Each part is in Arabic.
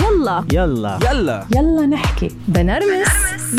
يلا. يلا. يلا. يلا نحكي. بنرمس.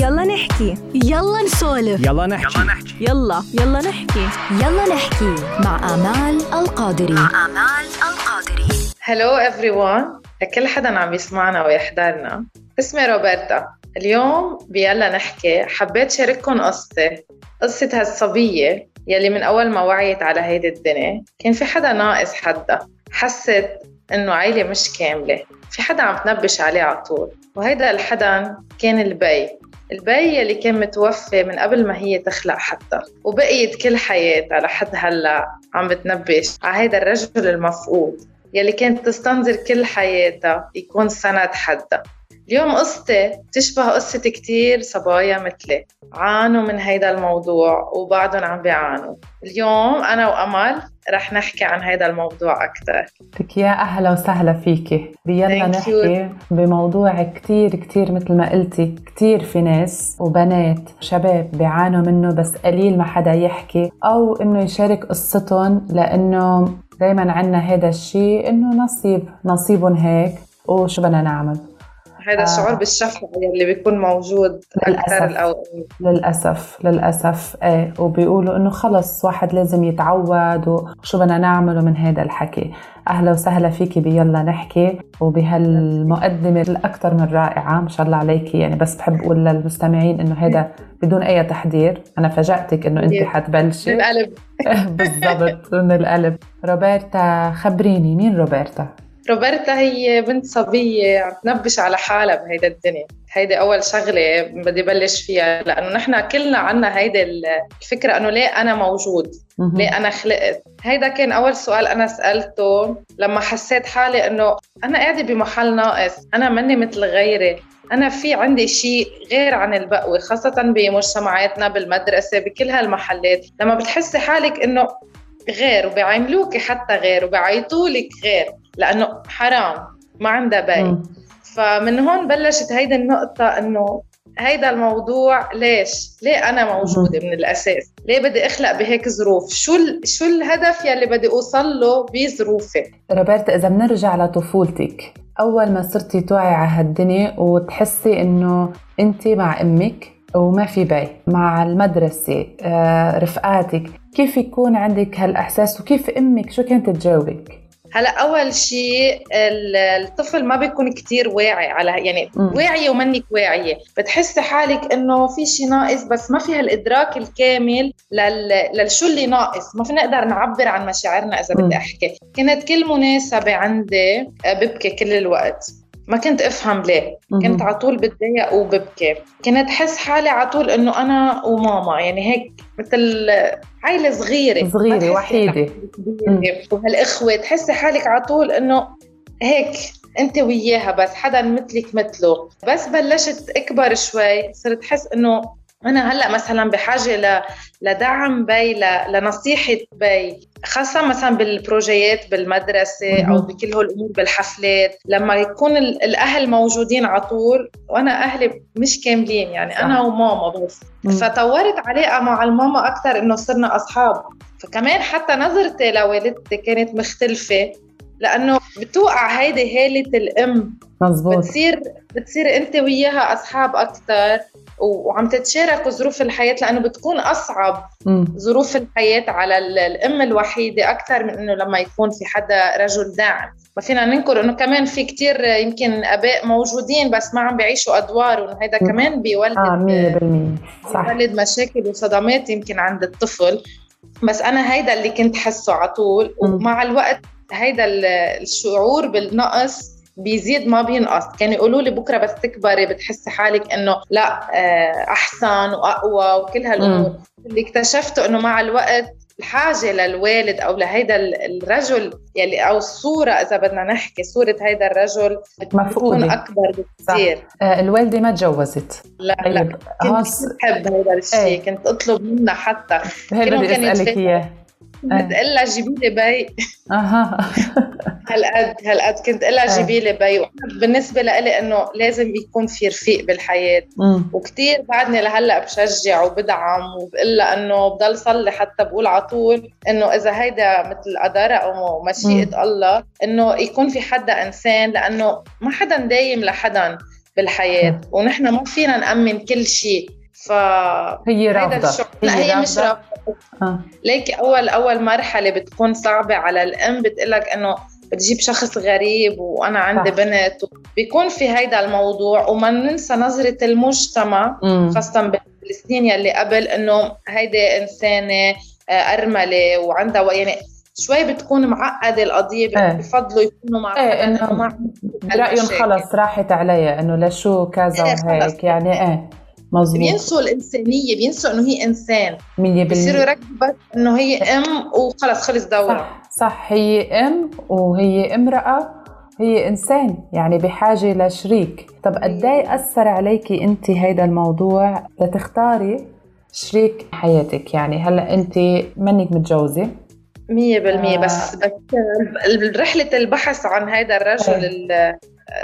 يلا نحكي. يلا نسولف. يلا نحكي. يلا يلا. نحكي. يلا نحكي. مع آمال القادري. مع آمال القادري. هلو everyone. لكل حدا عم يسمعنا ويحضرنا. اسمي روبرتا. اليوم بيلا نحكي. حبيت شارككم قصتي قصة هالصبية يلي من أول ما وعيت على هيدي الدنيا كان في حدا ناقص حدا. حست إنه عيلة مش كاملة. في حدا عم تنبش عليه على طول. وهيدا الحدا كان البي. البي يلي كان متوفي من قبل ما هي تخلق حتى. وبقيت كل حياتها لحد هلا عم بتنبش على هيدا الرجل المفقود. يلي كانت تستنظر كل حياتها يكون سند حدا. اليوم قصتي بتشبه قصة كتير صبايا مثلي. عانوا من هيدا الموضوع وبعدهم عم بيعانوا. اليوم أنا وأمل رح نحكي عن هيدا الموضوع أكتر. لك يا أهلا وسهلا فيكي. بيلا نحكي بموضوع كتير كتير مثل ما قلتي. كتير في ناس وبنات شباب بيعانوا منه بس قليل ما حدا يحكي أو إنه يشارك قصتهم لأنه دايما عنا هذا الشيء إنه نصيب نصيبهم هيك. وشو بدنا نعمل؟ هيدا آه. الشعور بالشفقة يلي بيكون موجود أكثر. الأوقات للأسف. للأسف. إيه. وبيقولوا إنه خلص واحد لازم يتعود وشو بدنا نعمله من هذا الحكي. أهلا وسهلا فيكي بيلا نحكي. وبهالمقدمة الأكثر من رائعة ما شاء الله عليكي. يعني بس بحب أقول للمستمعين إنه هذا بدون أي تحضير أنا فاجأتك إنه أنت. حتبلشي. بالقلب بالضبط من القلب روبرتا خبريني. مين روبرتا؟ روبرتا هي بنت صبية عم تنبش على حالها بهيدا الدنيا. هيدي أول شغلة بدي بلش فيها لأنه نحن كلنا عنا هيدي الفكرة إنه ليه أنا موجود. ليه أنا خلقت؟ هيدا كان أول سؤال أنا سألته لما حسيت حالي إنه أنا قاعدة بمحل ناقص أنا مني مثل غيري أنا في عندي شيء غير عن البقوة خاصة بمجتمعاتنا بالمدرسة بكل هالمحلات. لما بتحسي حالك إنه غير وبيعاملوكي حتى غير وبيعيطولك غير. لأنه حرام ما عندها بي مم. فمن هون بلشت هيدا النقطة إنه هيدا الموضوع ليش؟ ليه أنا موجودة من الأساس؟ ليه بدي أخلق بهيك ظروف؟ شو ال... شو الهدف يلي بدي أوصل له بظروفي؟ روبرتا إذا بنرجع لطفولتك أول ما صرتي توعي على هالدنيا وتحسي إنه أنت مع أمك وما في بي مع المدرسة آه، رفقاتك كيف يكون عندك هالإحساس وكيف أمك شو كانت تجاوبك؟ هلا أول شيء ال- الطفل ما بيكون كتير واعي على يعني مم. واعية ومنك واعية بتحسي حالك إنه في شيء ناقص بس ما في هالإدراك الكامل لل... للشو اللي ناقص ما فينا نقدر نعبر عن مشاعرنا إذا مم. بدي أحكي كانت كل مناسبة عندي آه، ببكي كل الوقت ما كنت أفهم ليه. كنت على طول بتضايق وببكي. كنت أحس حالي على طول إنه أنا وماما يعني هيك مثل عائله صغيرة. وحيدة. كبيرة. وهالإخوة تحسي حالك على طول إنه هيك أنت وياها بس حدا مثلك مثله. بس بلشت أكبر شوي صرت أحس إنه أنا هلأ مثلا بحاجة ل... لدعم بي ل... لنصيحة بي خاصة مثلا بالبروجيات بالمدرسة أو مهم. بكل هالأمور بالحفلات لما يكون ال- الأهل موجودين على طول وأنا أهلي مش كاملين يعني. أنا وماما بس. فطورت علاقه مع الماما أكثر إنه صرنا أصحاب فكمان حتى نظرتي لوالدتي كانت مختلفة لأنه بتوقع هيدي هالة الأم. مزبوط بتصير بتصير أنت وياها أصحاب أكثر وعم تتشاركوا ظروف الحياة لأنه بتكون أصعب مم. ظروف الحياة على ال- الأم الوحيدة أكثر من إنه لما يكون في حدا رجل داعم. ما فينا ننكر إنه كمان في كتير يمكن أباء موجودين بس ما عم بيعيشوا أدوار وإنه هيدا مم. كمان بيولد آه 100% صح. بيولد مشاكل وصدمات يمكن عند الطفل. بس أنا هيدا اللي كنت حسه على طول. ومع الوقت هيدا ال- الشعور بالنقص بيزيد ما بينقص. كانوا يقولوا لي بكرة بس تكبري بتحسي حالك إنه لا آه، أحسن وأقوى وكل هالأمور. اللي اكتشفته إنه مع الوقت الحاجة للوالد أو لهيدا ال- الرجل يلي أو الصورة إذا بدنا نحكي صورة هيدا الرجل بتكون مفقودة. أكبر بكثير. آه الوالدة ما تجوزت. لا لا. طيب كنت بحب هذا الشيء إيه. كنت أطلب منها حتى. هي كلهم بدي كانوا أسألك أقول لها جيبي لي بي. أها. هالقد هالقد كنت أقول لها إيه. جيبي لي بي. بالنسبة لإلي إنه لازم يكون في رفيق بالحياة. أمم. وكتير بعدني لهلأ بشجع وبدعم وبقول لها إنه بضل صلي حتى بقول على طول إنه إذا هيدا مثل قدرها أو مشيئه الله إنه يكون في حدا إنسان لأنه ما حدا دايم لحدا بالحياة. ونحن ما فينا نأمن كل شيء. ف هي رافضة الشعور لا هي مش رافضة آه. ليك أول أول مرحلة بتكون صعبة على الأم بتقلك إنه بتجيب شخص غريب وأنا عندي صح. بنت بيكون في هيدا الموضوع وما ننسى نظرة المجتمع أمم. خاصة بالسنين يلي قبل إنه هيدي إنسانة آه، أرملة وعندها يعني شوي بتكون معقدة القضية إيه. بفضلوا يكونوا مع ما برأيهم هالمشاكل. خلص راحت عليها إنه لشو كذا إيه،. وهيك يعني إيه مزبوط بينسوا الإنسانية بينسوا إنه هي إنسان. مية بصيروا بالمية يركزوا بس إنه هي أم وخلص خلص دورها صح صح هي أم وهي امرأة هي إنسان يعني بحاجة لشريك. طب قد إيه أثر عليكي أنت هيدا الموضوع لتختاري شريك حياتك؟ يعني هلأ أنت منك متجوزة؟ مية بالمية آه. بس بس رحلة البحث عن هذا الرجل ال-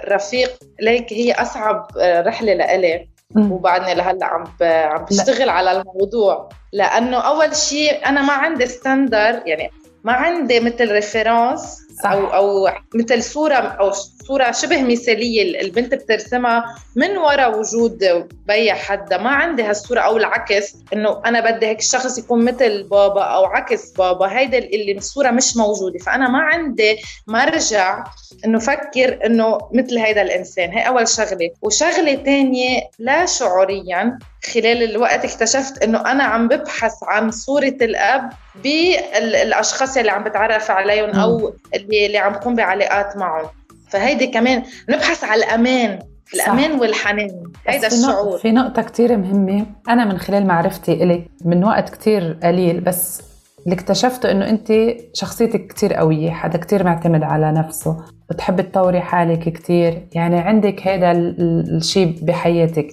الرفيق ليك هي أصعب رحلة لإلي. وبعدني لهلا عم عم بشتغل على الموضوع. لأنه أول شيء أنا ما عندي standard يعني ما عندي مثل reference صح. أو أو مثل صورة أو صورة شبه مثالية البنت بترسمها من وراء وجود بي حدا. ما عندي هالصورة أو العكس إنه أنا بدي هيك شخص يكون مثل بابا أو عكس بابا. هيدا اللي الصورة مش موجودة. فأنا ما عندي مرجع إنه فكر إنه مثل هيدا الإنسان. هي أول شغلة. وشغلة تانية لا شعوريا. خلال الوقت اكتشفت إنه أنا عم ببحث عن صورة الأب بالأشخاص اللي عم بتعرف عليهم أو اللي, اللي عم بكون بعلاقات معهم. فهيدي كمان نبحث على الأمان الأمان صح. والحنان هيدا الشعور. في نقطة كتير مهمة. أنا من خلال معرفتي إلك من وقت كتير قليل بس اللي اكتشفته إنه أنت شخصيتك كتير قوية حدا كتير معتمد على نفسه. بتحب تطوري حالك كتير. يعني عندك هذا الشيء بحياتك.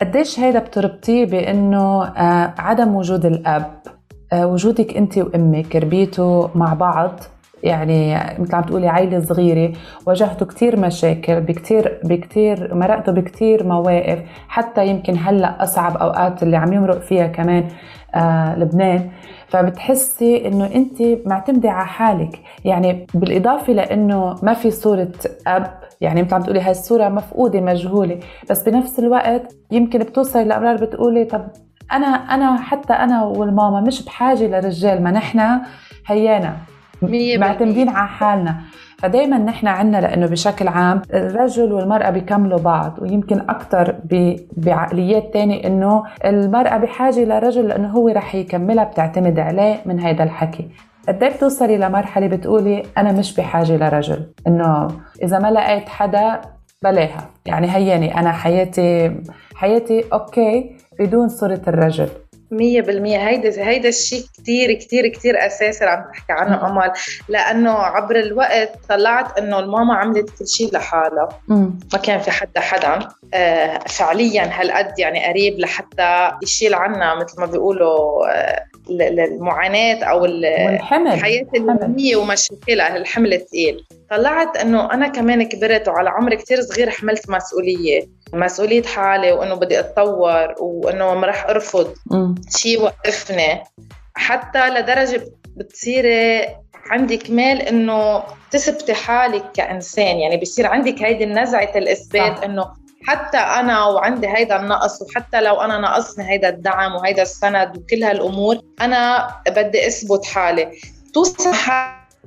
قديش هيدا بتربطيه بإنه آه عدم وجود الأب؟ آه وجودك أنت وأمك ربيتوا مع بعض. يعني مثل عم تقولي عائلة صغيرة واجهتوا كتير مشاكل بكتير بكتير مرقتوا بكتير مواقف حتى يمكن هلأ أصعب أوقات اللي عم يمرق فيها كمان آه لبنان. فبتحسي إنه أنت معتمدة على حالك. يعني بالإضافة لإنه ما في صورة أب يعني مثل عم تقولي هاي الصورة مفقودة مجهولة بس بنفس الوقت يمكن بتوصلي لأمرار بتقولي طب أنا أنا حتى أنا والماما مش بحاجة لرجال ما نحن هيانا. معتمدين على حالنا. فدايما نحن عنا لأنه بشكل عام الرجل والمرأة بيكملوا بعض ويمكن أكثر بعقليات تانية إنه المرأة بحاجة لرجل لأنه هو رح يكملها بتعتمد عليه من هذا الحكي. قد إيه بتوصلي لمرحلة بتقولي أنا مش بحاجة لرجل إنه إذا ما لقيت حدا بلاها. يعني هيني أنا حياتي حياتي أوكي بدون صورة الرجل. مية بالمية. هيدا هيدا الشيء كتير كتير كتير أساسي اللي عم تحكي عنه أمل. لأنه عبر الوقت طلعت إنه الماما عملت كل شيء لحالها. ما كان في حدا حدا. آه فعليا هالقد يعني قريب لحتى يشيل عنا مثل ما بيقولوا آه المعاناة أو والحمل. الحياة اليومية ومشاكلها. الحمل الثقيل. طلعت إنه أنا كمان كبرت وعلى عمر كتير صغير حملت مسؤولية. مسؤولية حالي وإنه بدي أتطور وإنه ما رح أرفض شيء يوقفني حتى لدرجة بتصيري عندي كمال إنه تثبتي حالك كإنسان. يعني بصير عندك هيدي النزعة الإثبات إنه حتى أنا وعندي هيدا النقص وحتى لو أنا ناقصني هيدا الدعم وهيدا السند وكل هالأمور أنا بدي أثبت حالي. توصل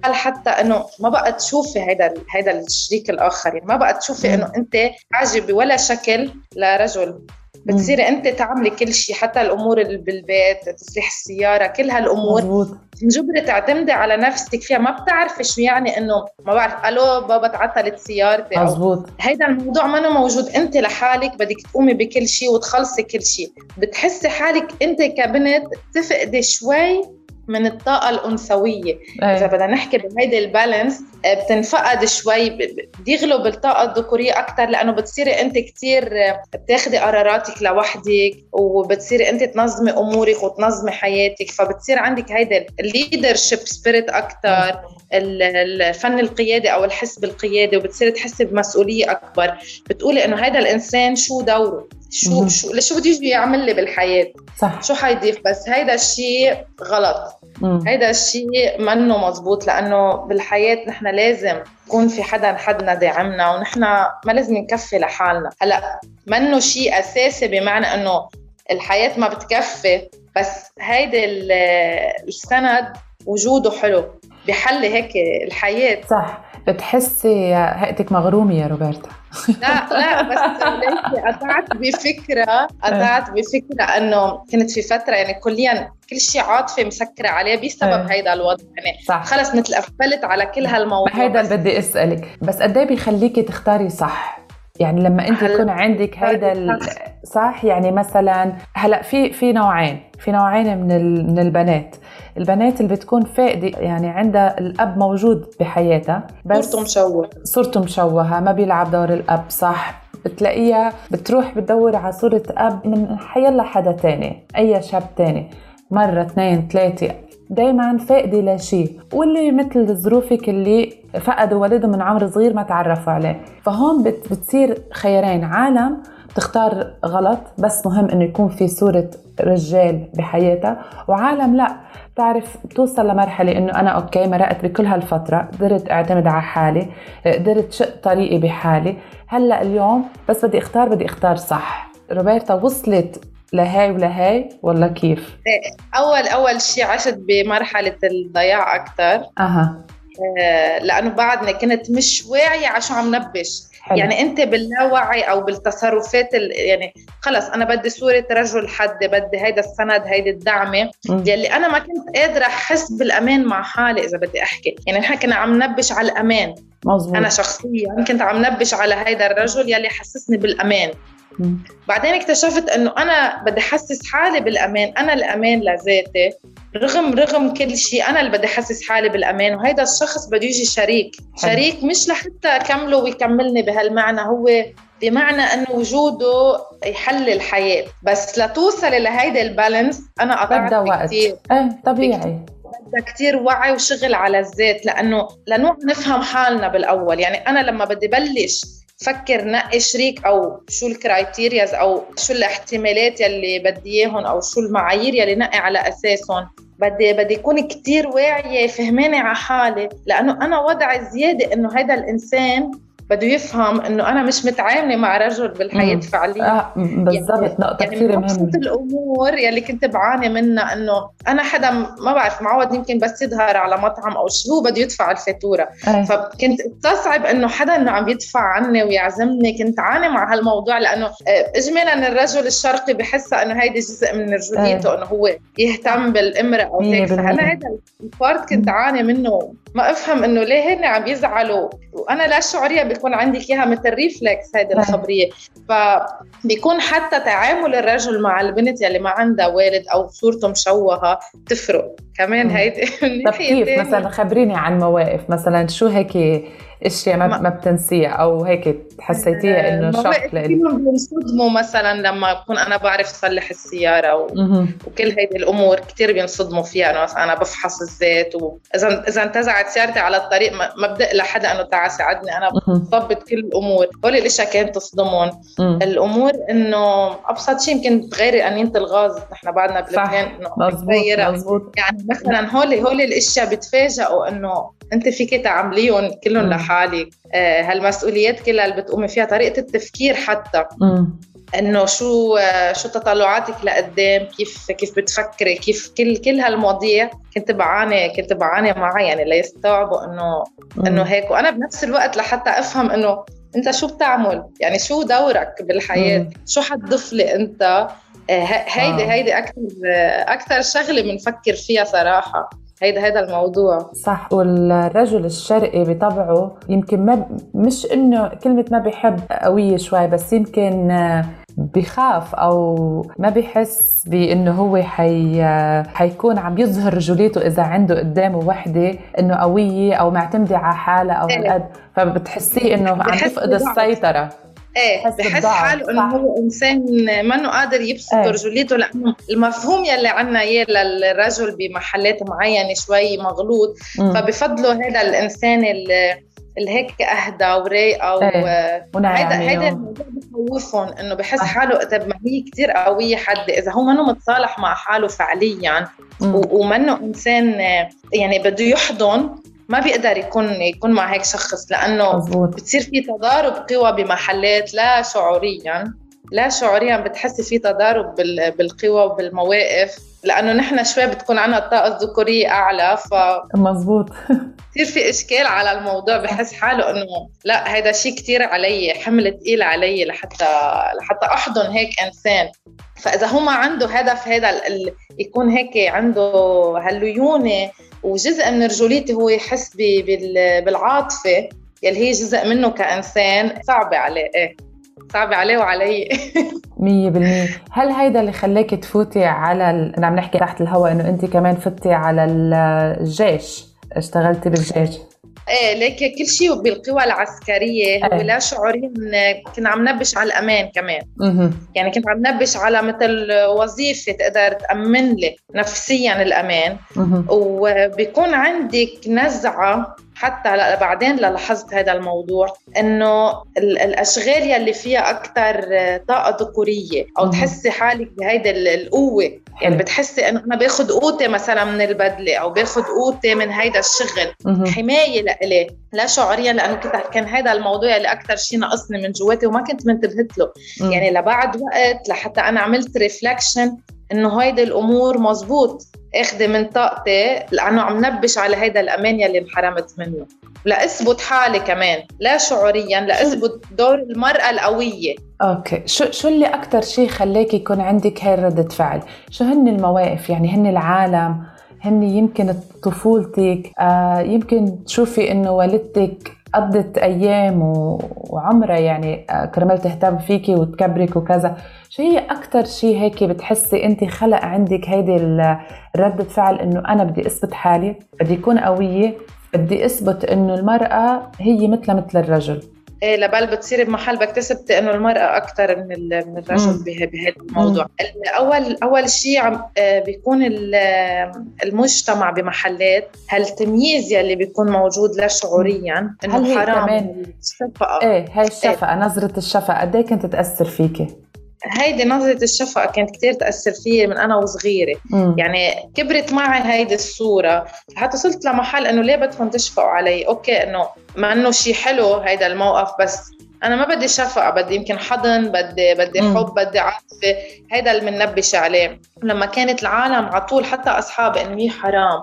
حال حتى إنه ما بقى تشوفي هيدا هيدا الشريك الآخر. يعني ما بقى تشوفي إنه أنت عاجبة ولا شكل لرجل. بتصيري أنت تعملي كل شيء حتى الأمور اللي بالبيت تصليح السيارة كل هالأمور. مزبوط. مجبرة تعتمدي على نفسك فيها. ما بتعرفي شو يعني إنه ما بعرف ألو بابا تعطلت سيارتي مزبوط هيدا الموضوع ما موجود. أنت لحالك بدك تقومي بكل شيء وتخلصي كل شيء. بتحسي حالك أنت كبنت تفقدي شوي من الطاقة الأنثوية. إيه. إذا بدنا نحكي بهيدي ال balance آه، بتنفقد شوي بيغلب الطاقه الذكورية أكثر لأنه بتصيري أنت كثير بتاخدي قراراتك لوحدك وبتصيري أنت تنظمي أمورك وتنظمي حياتك فبتصير عندك هيدا ال leadership spirit أكثر الفن القيادي أو الحس بالقيادة وبتصيري تحسي بمسؤولية أكبر. بتقولي إنه هيدا الإنسان شو دوره؟ شو مهم. شو لشو بده يجي يعمل لي بالحياة؟ صح. شو حيضيف بس؟ هيدا الشيء غلط. مم. هيدا الشيء منه مزبوط لأنه بالحياة نحن لازم يكون في حدا حدنا داعمنا ونحن ما لازم نكفي لحالنا. هلأ منه شيء أساسي بمعنى إنه الحياة ما بتكفي بس هيدا ال- السند وجوده حلو. بحلي هيك الحياة. صح. بتحسي هيئتك مغرومة يا روبرتا. لا لا بس قطعت بفكرة قطعت بفكرة إنه كنت في فترة يعني كليا كل شيء عاطفه مسكرة عليه بسبب إيه. هيدا الوضع. يعني صح. خلص مثل قفلت على كل هالموضوع ما هيدا اللي بدي أسألك. بس قد إيه بيخليكي تختاري صح؟ يعني لما أنت يكون عندك هيدا صح؟ يعني مثلا هلأ في في نوعين. في نوعين من من البنات. البنات اللي بتكون فاقده يعني عندها الأب موجود بحياتها بس صورته مشوه. صورته مشوهة ما بيلعب دور الأب صح؟ بتلاقيها بتروح بتدور على صورة أب من حيلا حدا تاني أي شاب تاني مرة اثنين ثلاثة دايما فاقدة لشيء واللي مثل ظروفك اللي فقدوا والدهم من عمر صغير ما تعرفوا عليه. فهون بت بتصير خيارين عالم بتختار غلط بس مهم إنه يكون في صورة رجال بحياتها. وعالم لا. بتعرف بتوصل لمرحلة إنه أنا okay مرقت بكل هالفترة قدرت أعتمد على حالي قدرت شق طريقي بحالي. هلأ اليوم بس بدي أختار بدي أختار صح. روبرتا وصلت لهاي ولهاي ولا كيف؟ أول أول شيء عشت بمرحلة الضياع أكثر أها. لأنه بعدني كنت مش واعية على شو عم نبش حلو. يعني أنت باللاوعي أو بالتصرفات ال... يعني خلص أنا بدي صورة رجل حد بدي هيدا السند هيدي الدعمة. يلي أنا ما كنت قادرة أحس بالأمان مع حالي إذا بدي أحكي يعني نحن كنا عم نبش على الأمان مزبوط أنا شخصيا كنت عم نبش على هيدا الرجل يلي حسسني بالأمان. بعدين اكتشفت إنه أنا بدي أحسس حالي بالأمان. أنا الأمان لذاتي رغم رغم كل شيء أنا اللي بدي أحسس حالي بالأمان. وهيدا الشخص بده يجي شريك. شريك مش لحتى أكمله ويكملني بهالمعنى. هو بمعنى إنه وجوده يحل الحياة. بس لتوصلي لهيدا ال balance أنا قطعت وقت. كثير إيه طبيعي. بدها كتير وعي وشغل على الذات. لأنه لنوع نفهم حالنا بالأول. يعني أنا لما بدي بلش فكر نقي شريك أو شو ال criterias أو شو الاحتمالات يلي بدي إياهم أو شو المعايير يلي نقي على أساسهم. بدي بدي اكون كتير واعية فهمانه على حالي لأنه أنا وضعي زيادة إنه هذا الإنسان بده يفهم إنه أنا مش متعامله مع رجل بالحياة. فعليا. آه بالضبط نقطة يعني كثير من ابسط مهمة. الأمور يلي كنت بعاني منها إنه أنا حدا ما بعرف معود يمكن بس يظهر على مطعم أو هو بده يدفع الفاتورة. إيه. فكنت استصعب إنه حدا إنه عم يدفع عني ويعزمني. كنت عاني مع هالموضوع لأنه آه، اجمالا الرجل الشرقي بحسها إنه هيدي جزء من رجوليته إنه هو يهتم بالإمرأة أو هيك. فأنا هذا ال part كنت عاني منه. ما أفهم إنه ليه هن عم يزعلوا. وأنا لا شعوريا بيكون عندك إياها مثل reflex هيدي أه. الخبرية فبيكون حتى تعامل الرجل مع البنت يلي ما عندها والد أو صورته مشوهة تفرق كمان. هيدي طب كيف. مثلا خبريني عن مواقف مثلا شو هيك اشياء ما, ما- بتنسيها أو هيك حسيتيها إنه المواقف شوك لإلك فيهم بينصدموا مثلا لما بكون أنا بعرف صلح السيارة و... وكل هيدي الأمور كثير بينصدموا فيها إنه مثلا أنا بفحص الزيت واذا اذا انتزعت سيارتي على الطريق ما بدق لحدا إنه تعال ساعدني أنا. بضبط كل الأمور هول الأشياء كانت تصدمهم. الأمور إنه أبسط شيء يمكن تغيري قنينه الغاز نحن بعدنا. بلبنان إنه يعني مثلا هول هول الأشياء بتفاجئوا إنه انت فيك تعمليهم كلهم. لحالك آه، هالمسؤوليات كلها اللي بتقومي فيها طريقة التفكير حتى مم. إنه شو آه، شو تطلعاتك لقدام كيف كيف بتفكري كيف كل كل هالمواضيع كنت بعاني كنت بعاني معها يعني ليستوعبوا إنه إنه هيك وأنا بنفس الوقت لحتى أفهم إنه أنت شو بتعمل يعني شو دورك بالحياة مم. شو حتضيف لي أنت آه، هيدي. هيدي أكثر أكثر شغلة بنفكر فيها صراحة هيدا هيدا الموضوع صح والرجل الشرقي بطبعه يمكن ما مش إنه كلمة ما بيحب قوية شوي بس يمكن بخاف أو ما بحس بإنه هو حي حيكون عم يظهر رجوليته إذا عنده قدامه وحدة إنه قوية أو معتمدة على حالها أو إيه. هالقد فبتحسيه إنه عم يفقد. السيطرة إيه بحس حاله إنه. هو إنسان منه قادر يبسط إيه. رجوليته لأنه المفهوم يلي عنا إياه للرجل بمحلات معينة شوي مغلوط. فبفضلوا هذا الإنسان اللي هيك أهدى ورايقة و... إيه. وناعمة هيدا هيدا و- الموضوع بخوفهم إنه بحس. حاله طب ما هي كثير قوية حد إذا هو منه متصالح مع حاله فعليا. و- ومنه إنسان يعني بده يحضن ما بيقدر يكون يكون مع هيك شخص لأنه مزبوط بتصير في تضارب قوى بمحلات لا شعوريا لا شعوريا بتحسي في تضارب بال- بالقوى وبالمواقف لأنه نحن شوي بتكون عنا الطاقه الذكوريه أعلى فبصير مزبوط في إشكال على الموضوع بحس حاله إنه لا هيدا شيء كتير علي حمل ثقيل علي لحتى لحتى أحضن هيك إنسان. فإذا هو ما عنده هدف هذا ال- يكون هيك عنده هالليونة وجزء من رجوليته هو يحس بالعاطفة يلي هي جزء منه كإنسان صعبه عليه إيه صعبه عليه وعلي. مية بالمية. هل هيدا اللي خلاك تفوتي على ال... عم نحكي تحت الهواء إنه أنت كمان فتي على ال- الجيش اشتغلتي بالجيش؟ إيه ليك كل شيء بالقوى العسكرية هو إيه. لا شعوريا كنا عم نبش على الأمان كمان. يعني كنت عم نبش على مثل وظيفة تقدر تأمن لي نفسيا الأمان. وبيكون عندك نزعة حتى بعدين لاحظت هذا الموضوع إنه ال- الأشغال يلي فيها أكثر طاقة ذكورية أو. تحسي حالك بهيدا ال- القوة يعني. بتحسي إنه أنا بأخذ قوتي مثلا من البدلة أو بأخذ قوتي من هيدا الشغل. حماية لإلي لا شعوريا لأنه كنت كان هذا الموضوع اللي أكثر شيء ناقصني من جواتي وما كنت منتبهت له. يعني لبعد وقت لحتى أنا عملت reflection إنه هيدي الأمور مزبوط اخذي من طاقتي لأنه عم نبش على هيدا الامان يلي انحرمت منه. لاثبت حالي كمان لا شعوريا لاثبت دور المرأة القوية. okay. شو شو اللي أكثر شيء خلاك يكون عندك هاي ردة فعل؟ شو هن المواقف؟ يعني هن العالم هن يمكن طفولتك آه يمكن تشوفي إنه والدتك قضت أيام وعمرها يعني آه كرمال تهتم فيكي وتكبرك وكذا. شو هي أكثر شيء هيك بتحسي أنت خلق عندك هيدي ردة فعل إنه أنا بدي أثبت حالي بدي اكون قوية بدي أثبت إنه المرأة هي مثلها مثل الرجل؟ إيه لبل بتصيري بمحل بكتسبتي إنه المرأة أكثر من ال- من الرجل بهذا الموضوع. اول أول شيء عم آه، بيكون ال- المجتمع بمحلات هالتمييز يلي بيكون موجود لا شعوريا إنه حرام كمان- الشفقة. إيه هاي الشفقة نظرة الشفقة قد إيه كنت تأثر فيكي؟ هيدي نظرة الشفقة كانت كتير تأثر فيي من أنا وصغيرة. مم. يعني كبرت معي هيدي الصورة. حتى صرت لمحل إنه ليه بدكم تشفقوا علي؟ أوكي إنه ما إنه شيء حلو هيدا الموقف بس أنا ما بدي شفقة بدي يمكن حضن بدي بدي مم. حب بدي عاطفة. هيدا اللي بننبش عليه. لما كانت العالم على طول حتى أصحابي إنه هي حرام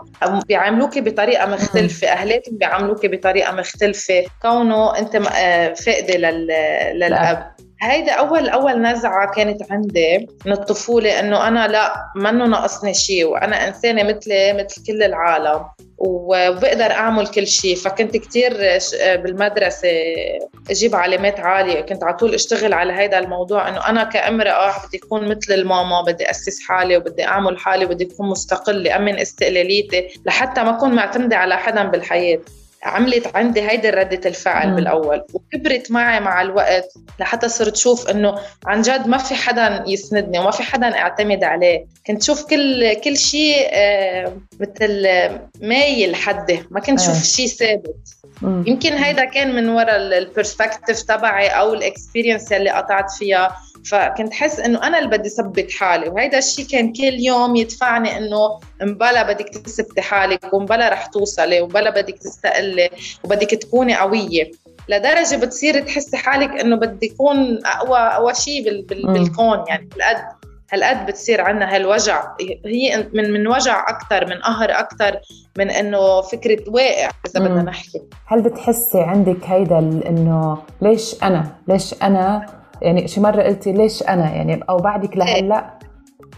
بيعاملوكي بطريقة مختلفة أهلاتهم بيعاملوكي بطريقة مختلفة. كونه أنت آه، فاقدة لل... للأب. هيدا اول أول نزعة كانت عندي من الطفولة إنه أنا لا منه ناقصني شيء وأنا إنسانة مثلي مثل كل العالم وبقدر أعمل كل شيء فكنت كتير ش- بالمدرسة أجيب علامات عالية. كنت على طول أشتغل على هذا الموضوع إنه أنا كامرأة بدي أكون مثل الماما بدي أسس حالي وبدي أعمل حالي وبدي أكون مستقلة أمن استقلاليتي لحتى ما أكون معتمدة على حدا بالحياة. عملت عندي هيدي ردة الفعل مم. بالأول وكبرت معي مع الوقت لحتى صرت شوف إنه عن جد ما في حدا يسندني وما في حدا أعتمد عليه كنت شوف كل كل شيء آه، مثل مايل حده ما كنت آه. شوف شيء ثابت مم. يمكن هيدا كان من وراء ال perspective تبعي أو ال experience اللي قطعت فيها فكنت حس إنه أنا اللي بدي ثبت حالي وهيدا الشيء كان كل يوم يدفعني إنه مبلا بدك تثبتي حالك ومبلا رح توصلي ومبلا بدك تستقلي وبدك تكوني قوية لدرجة بتصيري تحسي حالك إنه بدي اكون أقوى أقوى شيء بال بال. بالكون يعني هالقد هالقد بتصير عندنا هالوجع هي من من وجع أكثر من قهر أكثر من إنه فكرة واقع إذا بدنا. نحكي هل بتحسي عندك هيدا إنه ليش أنا؟ ليش أنا؟ يعني شي مرة قلتي ليش أنا؟ يعني أو بعدك لهلأ؟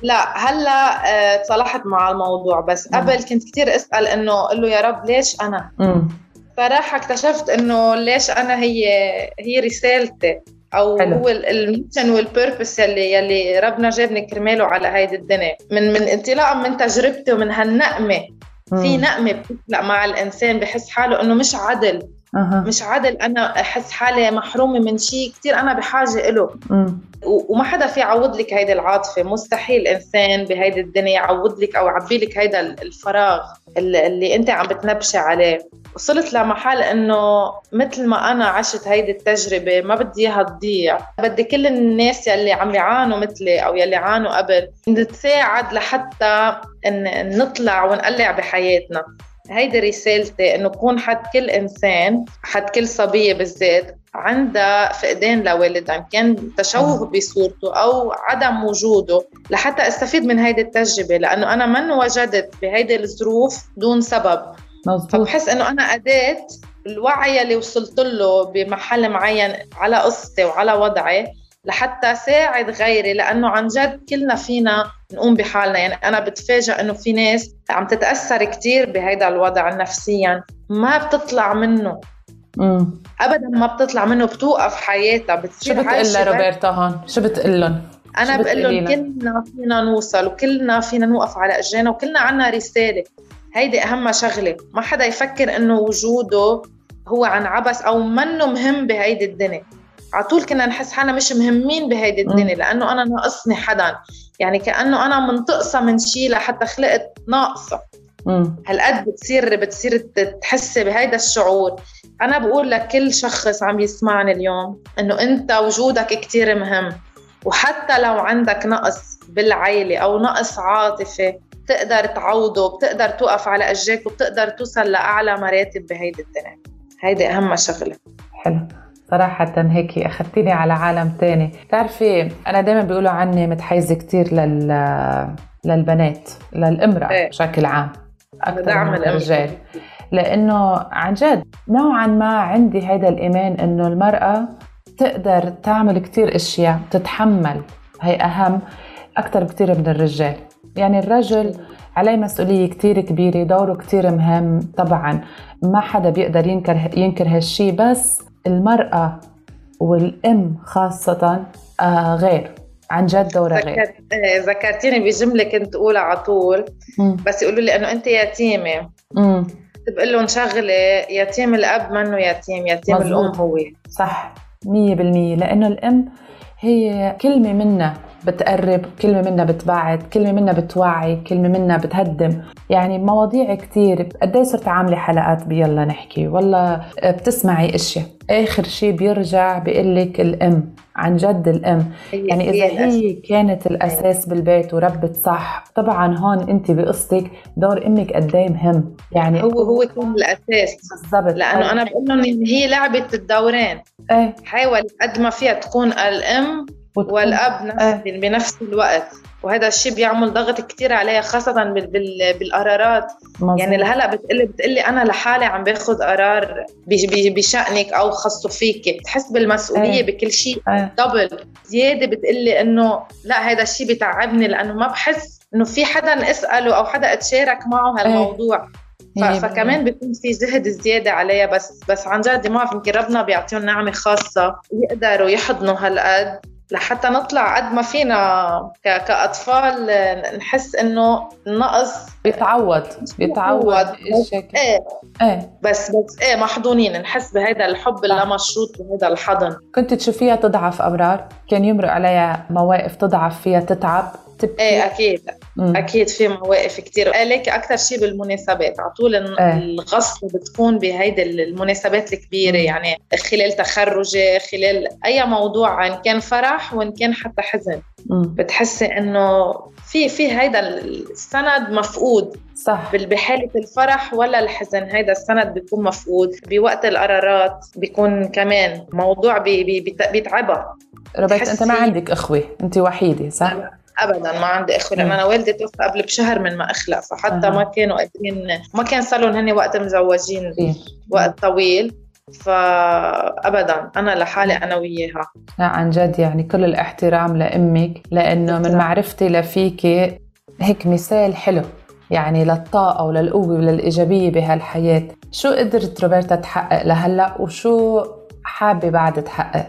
لا هلأ آه، تصالحت مع الموضوع بس مم. قبل كنت كثير أسأل إنه قل له يا رب ليش أنا؟ امم صراحة اكتشفت إنه ليش أنا هي هي رسالتي أو حلو. هو ال mission وال purpose يلي يلي ربنا جابني كرماله على هيدي الدنيا. من من انطلاقا من تجربتي ومن هالنقمة. في نقمة بتخلق مع الإنسان بحس حاله إنه مش عدل. أها. مش عدل أنا أحس حالي محرومة من شيء كثير أنا بحاجة له وما حدا في يعوض لك هيدي العاطفة. مستحيل إنسان بهيدي الدنيا يعوض لك أو يعبي لك هيدا ال- الفراغ اللي, اللي أنت عم بتنبشي عليه. وصلت لمحل إنه مثل ما أنا عشت هيدي التجربة ما بدي إياها تضيع. بدي كل الناس يلي عم يعانوا مثلي أو يلي عانوا قبل نتساعد لحتى ان نطلع ونقلع بحياتنا. هيدي رسالتي إنه يكون حد كل إنسان حد كل صبية بالذات عندها فقدان لوالدها كان تشوه بصورته أو عدم وجوده لحتى أستفيد من هيدي التجربة لأنه أنا من وجدت بهيدي الظروف دون سبب. مزبوط فبحس إنه أنا اداه الوعي اللي وصلت له بمحل معين على قصتي وعلى وضعي. لحتى ساعد غيري لأنه عن جد كلنا فينا نقوم بحالنا. يعني أنا بتفاجئ إنه في ناس عم تتأثر كثير بهيدا الوضع نفسيا ما بتطلع منه. امم ابدا ما بتطلع منه بتوقف حياتها شو بتصير بتقول لها بس- روبرتا هون؟ شو بتقول أنا شو بقول لهم؟ كلنا فينا نوصل وكلنا فينا نوقف على اجرينا وكلنا عنا رسالة. هيدي أهم شغلة. ما حدا يفكر إنه وجوده هو عن عبث أو منه مهم بهيدي الدنيا. على طول كنا نحس حالنا مش مهمين بهيدي الدنيا لأنه أنا ناقصني حدا. يعني كأنه أنا منتقصه من شيء لحتى خلقت ناقصة. هالقد بتصير بتصير تحسي بهيدا الشعور. أنا بقول لكل شخص عم يسمعني اليوم إنه أنت وجودك كتير مهم. وحتى لو عندك نقص بالعيلة أو نقص عاطفي بتقدر تعوضه بتقدر توقف على أجريك وبتقدر توصل لأعلى مراتب بهيدي الدنيا. هيدي أهم شغلة. حلو. صراحة هيك أخذتيني على عالم تاني. بتعرفي أنا دايما بيقولوا عني متحيزة كتير لل... للبنات للإمرأة إيه. بشكل عام أكثر من. الرجال. لأنه عن جد نوعا ما عندي هيدا الإيمان إنه المرأة تقدر تعمل كتير أشياء تتحمل. هي أهم أكثر بكتير من الرجال. يعني الرجل عليه مسؤولية كتير كبيرة دوره كتير مهم طبعا. ما حدا بيقدر ينكر ينكر هالشي بس المرأة والأم خاصة آه غير عن جد دورها غير إيه، ذكرتيني بجملة كنت أقولها على طول. بس يقولوا لي إنه أنت يتيمة مم. بقول لهم شغلة يتيم الأب منه يتيم يتيم مزبوط. الام هو صح مية بالمية لأنه الأم هي كلمة منا بتقرب كلمة منا بتبعد كلمة منا بتوعي كلمة منا بتهدم. يعني مواضيع كتير قد إيه صرت عاملة حلقات؟ بيلا نحكي. والله بتسمعي إشياء. آخر شيء بيرجع بيقلك الأم عن جد الأم. يعني إذا. هي كانت الأساس بالبيت وربت صح طبعا هون انت بقصتك دور أمك قد إيه مهم. يعني هو هو كان الأساس. بالضبط. لأنه أنا بقول لهم هي لعبه الدورين. إيه. حاول قد ما فيها تكون الأم والأب نفس إيه. بنفس الوقت. وهذا الشيء بيعمل ضغط كتير عليها خاصة بال بال بالقرارات. مظبوط. يعني لهلا بتقلي بتقلي أنا لحالي عم باخذ قرار ب- ب- بشأنك أو خصه فيكي بتحس بالمسؤولية إيه. بكل شيء إيه دبل زيادة بتقلي إنه لا هذا الشيء بتعبني لأنه ما بحس إنه في حدا أسأله أو حدا أتشارك معه هالموضوع. ف- مية فكمان بيكون في جهد زيادة عليها بس بس عن جد ما يمكن ربنا بيعطيهم نعمة خاصة يقدروا يحضنوا هالقد. لحتى نطلع قد ما فينا كأطفال نحس إنه النقص بيتعوض بيتعوض كتير. إيه. إيه. بس بس إيه محضونين. نحس بهذا الحب اللامشروط وهذا الحضن. كنت تشوفيها تضعف أبرار؟ كان يمرق عليها مواقف تضعف فيها تتعب؟ تبكي. إيه أكيد. مم. أكيد في مواقف كثير ليك أكثر شيء بالمناسبات. على طول إيه. الغصه بتكون بهيدي المناسبات الكبيرة. مم. يعني خلال تخرجي خلال أي موضوع إن كان فرح وإن كان حتى حزن. مم. بتحسي إنه في في هيدا السند مفقود. صح. بحالة الفرح ولا الحزن هيدا السند بيكون مفقود. بوقت القرارات بيكون كمان موضوع بي بي بيت- بيتعبها روبرت أنت ما عندك إخوة أنت وحيدة صح؟ ابدا ما عندي اخوه لأن. أنا والدتي توفى قبل بشهر من ما اخلق فحتى أها. ما كانوا قادرين ما كان صار لهم هن وقت مزوجين كثير وقت طويل فابدا أنا لحالي أنا وياها لا عن جد يعني كل الاحترام لأمك لأنه من معرفتي لفيكي هيك مثال حلو يعني للطاقة وللقوة وللإيجابية بهالحياة شو قدرت روبرتا تحقق لهلأ وشو حابة بعد تحقق؟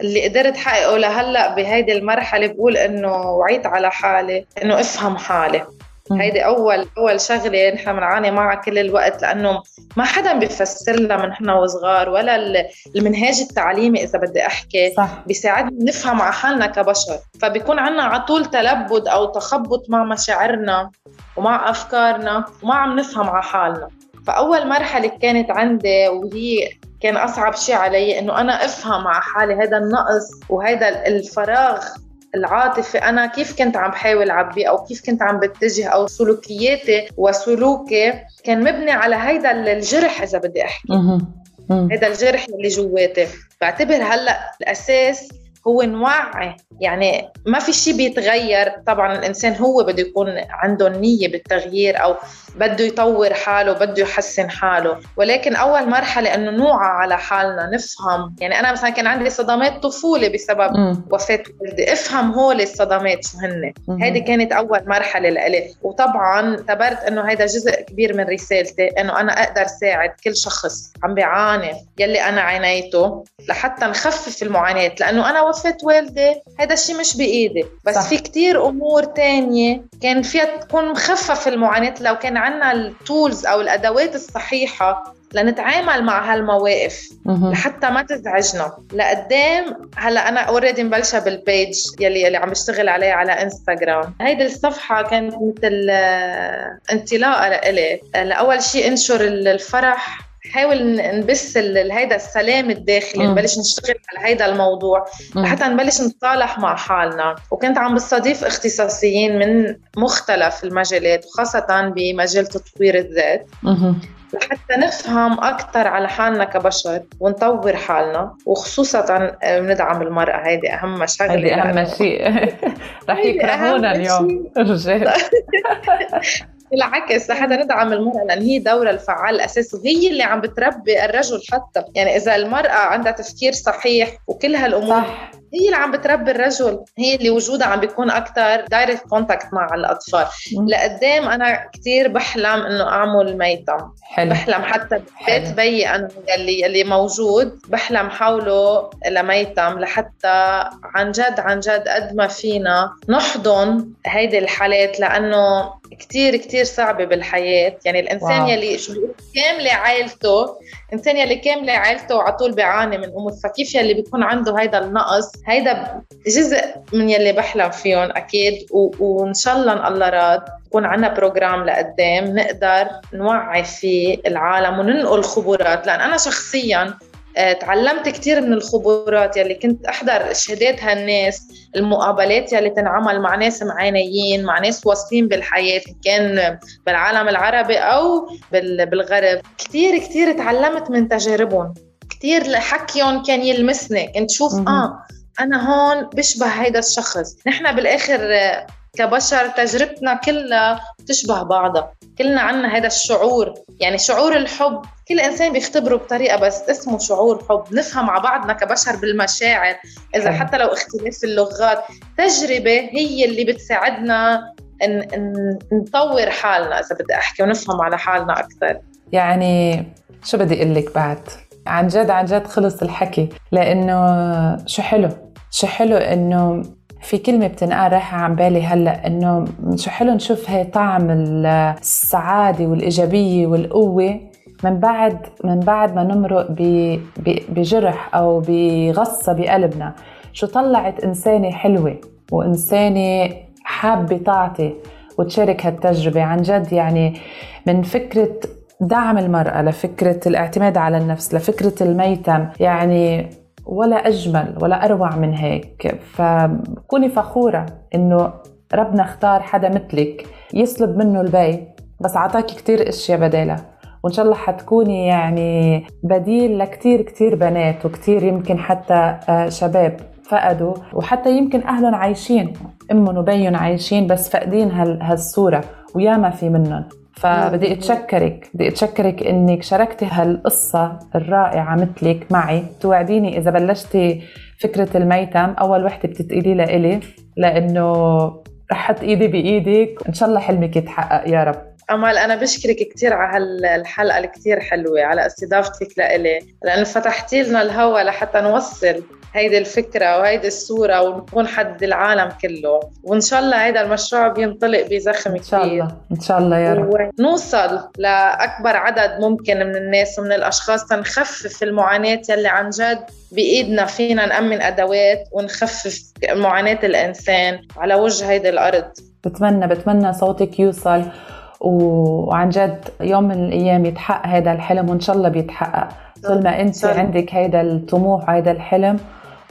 اللي قدرت حققه لهلا بهيدي المرحلة بقول إنه وعيت على حالي إنه أفهم حالي. هيدي أول أول شغلة نحن بنعاني معها كل الوقت لأنه ما حدا بيفسر لنا من نحن وصغار ولا المنهاج التعليمي إذا بدي أحكي. صح. بيساعدنا نفهم على حالنا كبشر. فبيكون عنا على طول تلبد أو تخبط مع مشاعرنا ومع أفكارنا وما عم نفهم على حالنا. فأول مرحلة كانت عندي وهي كان أصعب شيء علي إنه أنا أفهم على حالي هذا النقص وهذا الفراغ العاطفي. أنا كيف كنت عم بحاول اعبيه أو كيف كنت عم بتجه أو سلوكياتي وسلوكي كان مبني على هيدا الجرح إذا بدي أحكي. هذا الجرح اللي جواتي. بعتبر هلأ الأساس هو نوعي يعني ما في شيء بيتغير. طبعا الإنسان هو بده يكون عنده النيه بالتغيير أو بده يطور حاله بده يحسن حاله. ولكن أول مرحلة إنه نوعى على حالنا نفهم. يعني أنا مثلا كان عندي صدمات طفولة بسبب م. وفاة والدي. افهم هول الصدمات شو هن. هذه كانت أول مرحلة لإلي. وطبعا اعتبرت إنه هذا جزء كبير من رسالتي إنه أنا أقدر ساعد كل شخص. عم بيعاني يلي أنا عانيته لحتى نخفف المعاناة. لأنه أنا وفاه والدي. هذا الشيء مش بإيدي. بس صح. في كتير أمور تانية كان فيها تكون مخفف المعاناة. لو كان عنا ال tools أو الأدوات الصحيحة لنتعامل مع هالمواقف لحتى ما تزعجنا. لقدام هلا أنا already مبلشة بال page يلي يلي عم بشتغل عليها على انستغرام هيدي الصفحة كانت مثل آه، انطلاقة لإلي. لأول شيء انشر الفرح. نحاول نبث هيدا السلام الداخلي نبلش نشتغل على هيدا الموضوع. لحتى نبلش نتصالح مع حالنا. وكنت عم بستضيف اختصاصيين من مختلف المجالات وخاصة بمجال تطوير الذات. لحتى نفهم أكثر على حالنا كبشر ونطور حالنا. وخصوصا ندعم المرأة. هيدي أهم شغلة. هيدي أهم شيء. رح يكرهونا اليوم الرجال. بالعكس لحتى ندعم المرأة لأن هي دورها الفعال الأساسي وهي اللي عم بتربي الرجل حتى يعني إذا المرأة عندها تفكير صحيح وكل هالأمور صح. هي اللي عم بتربي الرجل هي اللي وجودها عم بيكون أكثر direct contact مع الأطفال. لقدام أنا كثير بحلم إنه أعمل ميتم. حلو. بحلم حتى بيت بيي أنا يلي يلي موجود بحلم حوله لميتم لحتى عن جد عن جد قد ما فينا نحضن هيدي الحالات لأنه كتير كتير صعبة بالحياة. يعني الإنسان واو. يلي شو كاملة عائلته الإنسان يلي كاملة عائلته على طول بيعاني من أمور فكيف يلي بيكون عنده هيدا النقص؟ هيدا جزء من يلي بحلم فيهم أكيد و... وإن شاء الله الله راد يكون عنا بروجرام لقدام نقدر نوعي فيه العالم وننقل خبرات لأن أنا شخصياً تعلمت كثير من الخبرات يلي كنت أحضر شهادات هالناس المقابلات يلي تنعمل مع ناس معانيين مع ناس واصلين بالحياة كان بالعالم العربي أو بالغرب. كثير كثير تعلمت من تجاربهم. كثير حكيهم كان يلمسني. كنت شوف آه أنا هون بشبه هيدا الشخص. نحن بالآخر آه، كبشر تجربتنا كلها تشبه بعضها. كلنا عنا هذا الشعور يعني شعور الحب. كل إنسان بيختبره بطريقة بس اسمه شعور حب. نفهم مع بعضنا كبشر بالمشاعر إذا حتى لو اختلاف اللغات. تجربة هي اللي بتساعدنا إن نطور حالنا إذا بدي أحكي ونفهم على حالنا أكثر. يعني شو بدي أقول لك بعد؟ عن جد عن جد خلص الحكي. لأنه شو حلو؟ شو حلو إنه في كلمة بتنقال رايحة عن بالي هلأ إنه شو حلو نشوف هي طعم السعادة والإيجابية والقوة من بعد من بعد ما نمرق بجرح أو بغصة بقلبنا. شو طلعت إنسانة حلوة وإنسانة حابة تعطي وتشارك هالتجربة. عن جد يعني من فكرة دعم المرأة لفكرة الاعتماد على النفس لفكرة الميتم يعني ولا أجمل ولا أروع من هيك. فكوني فخورة إنه ربنا اختار حدا مثلك يسلب منه البي بس عطاكي كتير أشياء بدالها وإن شاء الله حتكوني يعني بديل لكتير كتير بنات وكتير يمكن حتى آه، شباب فقدوا وحتى يمكن أهلهم عايشين أمهم وبيهم عايشين بس فاقدين هالصورة وياما في منهم. فبدي أتشكرك. بدي أتشكرك إنك شاركتي هالقصة الرائعة مثلك معي. توعديني إذا بلشتي فكرة الميتم أول وحدة بتتقيلي لإلي لأنه رح أحط إيدي بإيدك. إن شاء الله حلمك يتحقق يا رب. أمال أنا بشكرك كثير على هالحلقة الكثير حلوة على استضافتك لإلي لأنه فتحتي لنا الهوا لحتى نوصل هيدي الفكرة وهيدي الصورة ونكون حد العالم كله. وإن شاء الله هيدا المشروع بينطلق بزخم إن شاء الله إن شاء الله يا رب. ونوصل لأكبر عدد ممكن من الناس ومن الأشخاص تنخفف المعاناة يلي عن جد بإيدنا فينا نأمن أدوات ونخفف معاناة الإنسان على وجه هيدي الأرض. بتمنى بتمنى صوتك يوصل. وعن جد يوم من الأيام يتحقق هذا الحلم وإن شاء الله بيتحقق. طول ما أنت عندك هيدا الطموح وهيدا الحلم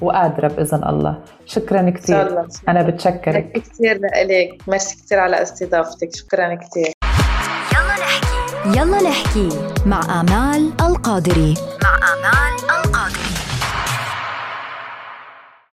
وقادرة بإذن الله. شكرا كثير أنا بتشكرك. كثير لك ميرسي كثير على استضافتك. شكرا كثير يلا نحكي. يلا نحكي مع آمال القادري.